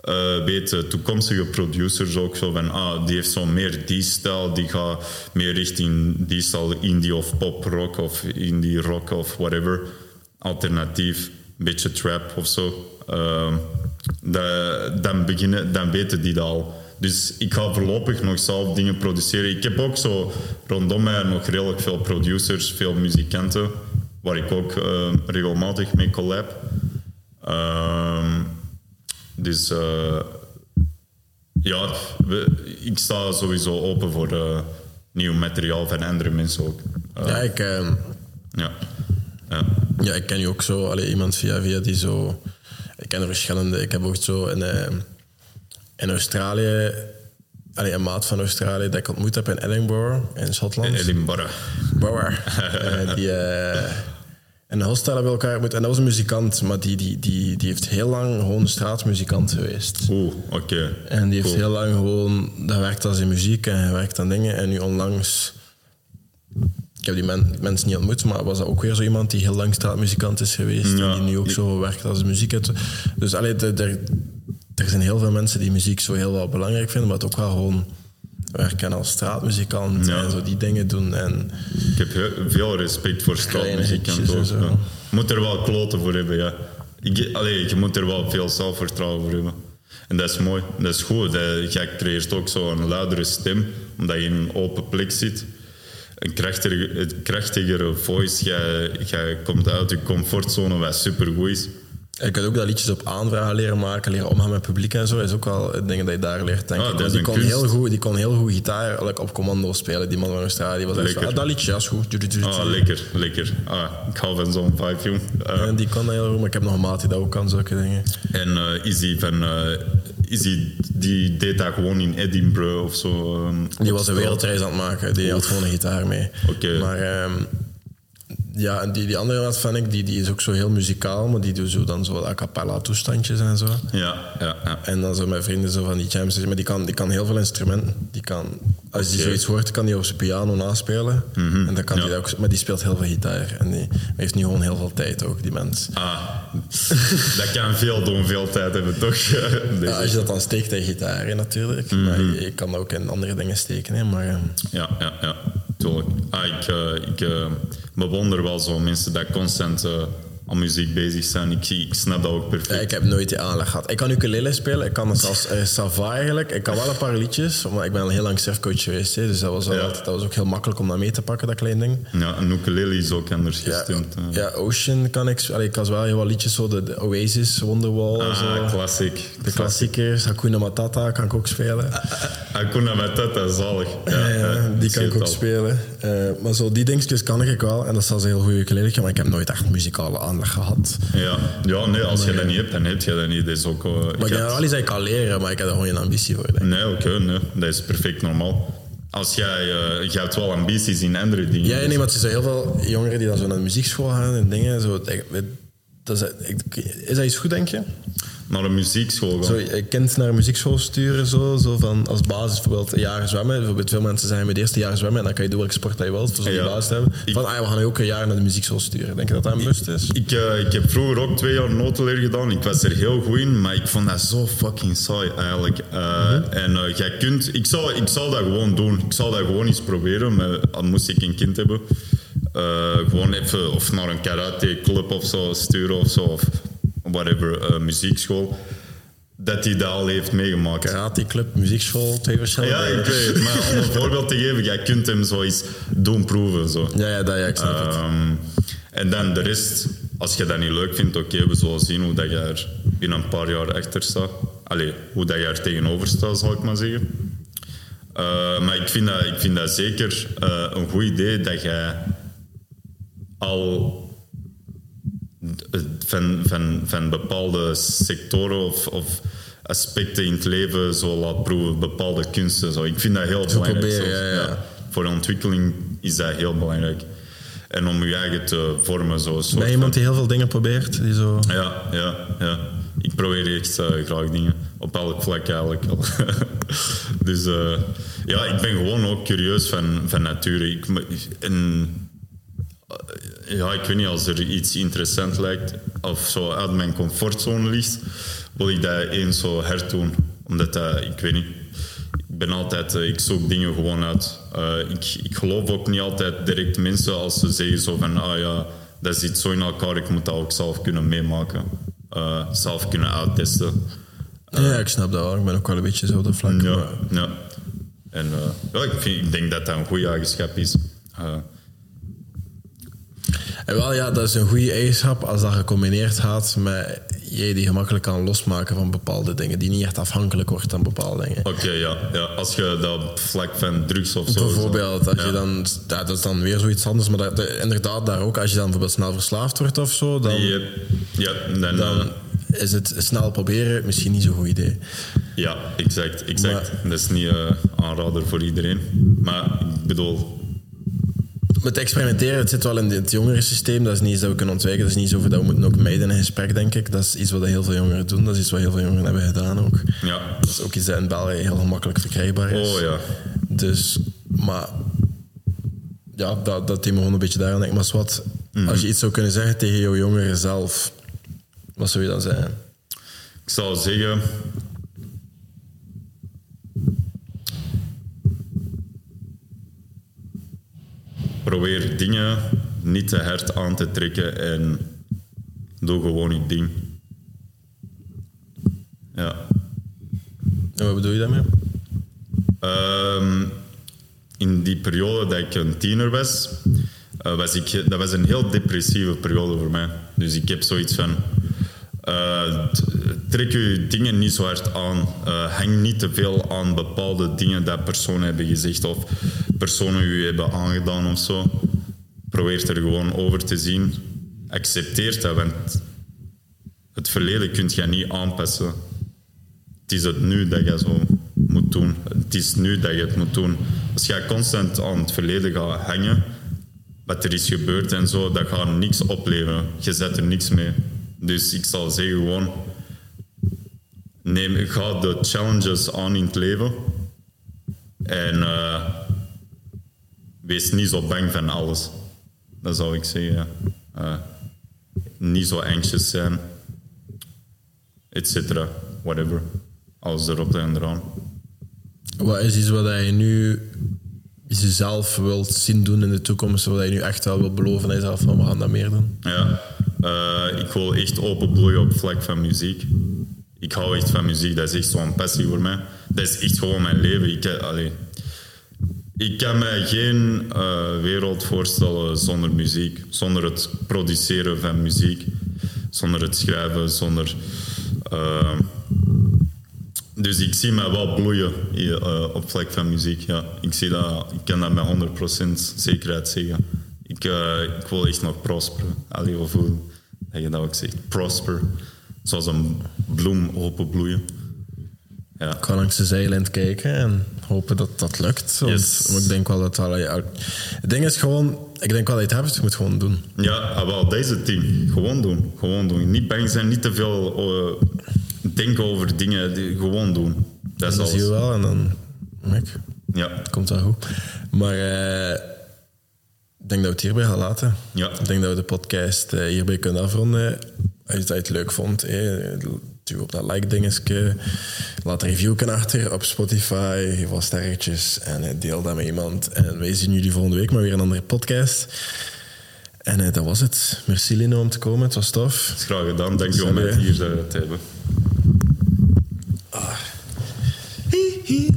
eh weten toekomstige producers ook zo van, ah, die heeft zo meer die stijl, die gaat meer richting die stijl indie of pop rock of indie rock of whatever, alternatief, een beetje trap of zo. Ehm, dan, beginnen, dan weten die dat al. Dus ik ga voorlopig nog zelf dingen produceren. Ik heb ook zo rondom mij nog redelijk veel producers, veel muzikanten, waar ik ook eh, regelmatig mee collab. Ehm, dus eh, ja, we- ik sta sowieso open voor eh, nieuw materiaal van andere mensen ook. Eh, ja, ik, ehm, ja. Ja. ja, ik ken je ook zo. Allee, iemand via via die zo... Ik ken er verschillende. Ik heb ook zo in, ehm, in Australië... Allee, een maat van Australië dat ik ontmoet heb in Edinburgh, in Schotland. Edinburgh. Brouwer. *laughs* Eh, die in een hostel hebben we elkaar ontmoet. En dat was een muzikant, maar die, die, die, die heeft heel lang gewoon straatmuzikant geweest. Oeh, oké. En die heeft Cool. heel lang gewoon... Dat werkt als in muziek en hij werkt aan dingen. En nu onlangs... Ik heb die men- mensen niet ontmoet, maar was dat ook weer zo iemand die heel lang straatmuzikant is geweest. Ja. En die nu ook zo werkt als muziek. Dus allee, de- er zijn heel veel mensen die muziek zo heel wel belangrijk vinden, maar het ook wel gewoon werken als straatmuzikant Ja. en zo die dingen doen. En Ik heb heel- veel respect voor straatmuziek en hitjes zo. en zo. ja. Je moet er wel kloten voor hebben, ja. Ik, allee, je moet er wel veel zelfvertrouwen voor hebben. En dat is mooi, dat is goed. Dat, jij creëert ook zo een luidere stem, omdat je in een open plek zit. Een krachtiger, een krachtigere voice. Jij, jij komt uit je comfortzone, wat supergoed is. Ik had ook dat liedjes op aanvragen leren maken, leren omgaan met publiek en zo. is ook wel dingen dat je daar leert, denk Ah, die, kon kunst. heel goed, die kon heel goed gitaar like, op commando spelen, die man van Australië. Die was echt zo, ah, dat liedje, is goed. Ah, lekker, lekker. Ah, ik hou van zo'n vibe, jong. Ah, En die kan dat heel goed, maar ik heb nog een maat die dat ook kan, zulke dingen. En eh, is die van... eh, is die, die deed dat gewoon in Edinburgh of zo? ehm, Die was een wereldreis aan het maken. Die had gewoon een gitaar mee. Oké. Maar ehm, ja, en die, die andere maat van ik, die, die is ook zo heel muzikaal, maar die doet zo dan zo a cappella toestandjes en zo. Ja, ja, ja. En dan zo met vrienden zo van die jams. Maar die kan, die kan heel veel instrumenten. Die kan, als hij Oké. zoiets hoort, kan hij op zijn piano naspelen. En dan kan Ja. dat ook, maar die speelt heel veel gitaar. En die heeft nu gewoon heel veel tijd ook, die mens. Ah, *laughs* dat kan veel doen, veel tijd hebben, toch? *laughs* Nee. Ja, als je dat dan steekt in gitaar, hè, natuurlijk. Maar je, je kan dat ook in andere dingen steken. Hè, maar, ehm, Ja, ja, ja, tuurlijk. Ah, ik eh, ik eh, bewonder wel zo mensen die constant eh, aan muziek bezig zijn. Ik, ik snap dat ook perfect. ik heb nooit die aanleg gehad. Ik kan ukulele spelen, ik kan het als uh, Sava eigenlijk. Ik kan wel een paar liedjes, maar ik ben al heel lang surfcoach geweest. Hè, dus dat was, Ja. dat was ook heel makkelijk om dat mee te pakken, dat klein ding. Ja, een ukulele is ook anders gestemd. eh. ja Ocean kan ik... Allee, ik kan wel heel wat liedjes, zo de, de Oasis, Wonderwall, Ah, zo. classic. de klassiekers. Hakuna Matata kan ik ook spelen. *laughs* Hakuna Matata, zalig. Ja, die kan ik ook al. spelen. Eh, maar zo die dingetjes kan ik wel. En dat is een heel goede ukulele. Maar ik heb nooit echt muzikale aanleg gehad. Ja, ja nee, als je dat niet hebt, dan heb je dat niet. Dat is ook, eh, Maar ik hebt- wel iets dat ik kan leren, maar ik heb er gewoon geen ambitie voor. Denk. Nee, oké, nee. Dat is perfect normaal. Als jij, eh, jij hebt wel ambities in andere dingen. Ja, nee, maar het is zo heel veel jongeren die dan zo naar de muziekschool gaan en dingen. Zo, dat is, is dat iets goed, denk je? Naar een muziekschool gaan. Zo, je kind naar een muziekschool sturen, zo, zo van als basis bijvoorbeeld een jaar zwemmen. Bijvoorbeeld veel mensen zijn met het eerste jaar zwemmen en dan kan je doen welke sport dat je wilt, voor zo'n Ja. basis te hebben. Ik- Van, ah, we gaan je ook een jaar naar de muziekschool sturen. Denk je dat dat een bewust is? Ik, eh, ik heb vroeger ook twee jaar notenleer gedaan. Ik was er heel goed in, maar ik vond dat zo fucking saai eigenlijk. Eh, En eh, jij kunt... Ik zou, ik zou dat gewoon doen. Ik zou dat gewoon eens proberen, maar al moest ik een kind hebben. Eh, gewoon even of naar een karate-club of zo sturen of zo. Of whatever, eh, muziekschool. Dat hij dat al heeft meegemaakt. Karateclub, muziekschool, twee verschillende Ja, ik weet het. Maar om een voorbeeld te geven, jij kunt hem zoiets doen proeven. Zo. Ja, ja, dat, ja, ik snap het. Ehm, en dan de rest, als je dat niet leuk vindt, oké, we zullen zien hoe dat je er in een paar jaar achter staat. Allee, hoe dat je er tegenover staat, zal ik maar zeggen. Eh, maar ik vind dat, ik vind dat zeker een goed idee dat jij al van, van, van bepaalde sectoren of, of aspecten in het leven zo laat proeven, bepaalde kunsten. Zo. Ik vind dat heel belangrijk. proberen, ja, ja. Voor de ontwikkeling is dat heel belangrijk. En om je eigen te vormen. Zo, soort Ben je iemand die heel veel dingen probeert? Die zo... ja, ja, ja. Ik probeer echt eh, graag dingen. Op elk vlak eigenlijk al. *laughs* dus eh, ja, ik ben gewoon ook curieus van, van nature. Ik, en, ja, ik weet niet, als er iets interessant lijkt of zo uit mijn comfortzone ligt, wil ik dat eens zo herdoen. Omdat dat, ik weet niet, ik ben altijd, eh, ik zoek dingen gewoon uit. Eh, ik, ik geloof ook niet altijd direct mensen als ze zeggen zo van, ah ja, dat zit zo in elkaar, ik moet dat ook zelf kunnen meemaken. Eh, zelf kunnen uittesten. Ja, ik snap dat wel. Ik ben ook wel een beetje zo op dat vlak. Ja, maar- ja. En eh, ja, ik, vind, ik denk dat dat een goede eigenschap is. En wel, ja, dat is een goede eigenschap als dat gecombineerd gaat met jij die gemakkelijk kan losmaken van bepaalde dingen. Die niet echt afhankelijk wordt van bepaalde dingen. Oké, ja, ja. Als je dat vlak van drugs of zo... Bijvoorbeeld, als Ja. je dan, ja, dat is dan weer zoiets anders, maar dat, inderdaad, daar ook, als je dan bijvoorbeeld snel verslaafd wordt of zo, dan, Ja, ja, dan, dan is het snel proberen misschien niet zo'n goed idee. ja, exact. exact. Dat is niet eh aanrader voor iedereen. Maar ik bedoel, Met experimenteren, het zit wel in het jongerensysteem. Dat is niet iets dat we kunnen ontwijken. Dat is niet zo dat we moeten ook meiden in gesprek, denk ik. Dat is iets wat heel veel jongeren doen. Dat is iets wat heel veel jongeren hebben gedaan ook. ja. Dat is ook iets dat in België heel gemakkelijk verkrijgbaar is. Oh ja. Dus, maar... Ja, dat, dat me gewoon een beetje daaraan denken. Maar wat, als je iets zou kunnen zeggen tegen jouw jongeren zelf, wat zou je dan zeggen? Ik zou zeggen... probeer dingen niet te hard aan te trekken en doe gewoon je ding. Ja. En wat bedoel je daarmee? Ehm, in die periode dat ik een tiener was, eh, was ik, dat was een heel depressieve periode voor mij. Dus ik heb zoiets van. eh, trek je dingen niet zo hard aan. Eh, hang niet te veel aan bepaalde dingen dat personen hebben gezegd of personen u hebben aangedaan of zo. Probeer er gewoon over te zien. Accepteer dat, want het verleden kun je niet aanpassen. Het is het nu dat je zo moet doen. Het is nu dat je het moet doen. Als jij constant aan het verleden gaat hangen, wat er is gebeurd en zo, dat gaat niks opleveren. Je zet er niks mee. Dus ik zal zeggen gewoon, neem, ga de challenges aan in het leven. En eh, wees niet zo bang van alles. Dat zou ik zeggen. Eh, niet zo anxious zijn et cetera, whatever. Alles erop en eraan. Wat is iets wat je nu jezelf wilt zien doen in de toekomst, wat je nu echt wel wilt beloven aan jezelf van we gaan dat meer doen? Ja, eh, ik wil echt openbloeien op het vlak van muziek. Ik hou echt van muziek, dat is echt zo'n passie voor mij. Dat is echt gewoon mijn leven. Ik, eh, allee, ik kan me geen eh, wereld voorstellen zonder muziek, zonder het produceren van muziek, zonder het schrijven, zonder. eh, dus ik zie mij wel bloeien hier, eh, op vlak van muziek. Ja. Ik, zie dat, ik kan dat met 100% zekerheid zeggen. Ik, eh, ik wil echt nog prosperen. Allee, of dat je dat ook zegt. Prosper. Zoals een bloem openbloeien. Ja. Ik ga langs de zijlijn kijken en hopen dat dat lukt. Want Yes. maar ik denk wel dat ja, het ding is gewoon, ik denk wel dat je het hebt, dus je moet het gewoon doen. Ja, ah, wel, dat is het ding. Gewoon doen. Gewoon doen. Niet bang zijn, niet te veel eh, denken over dingen. die- Gewoon doen. Dat is Dat zie je alles. wel en dan... Kijk, Ja. het komt wel goed. Maar eh, ik denk dat we het hierbij gaan laten. Ja. Ik denk dat we de podcast eh, hierbij kunnen afronden. Als je het leuk vond, duw op dat like-dingetje. Laat een review achter op Spotify. Geef wat sterretjes en eh, deel dat met iemand. En wij zien jullie volgende week maar weer een andere podcast. En eh, dat was het. Merci Lino om te komen. Het was tof. Dat is graag gedaan. Dank je om het hier eh, te hebben. Hi, hi.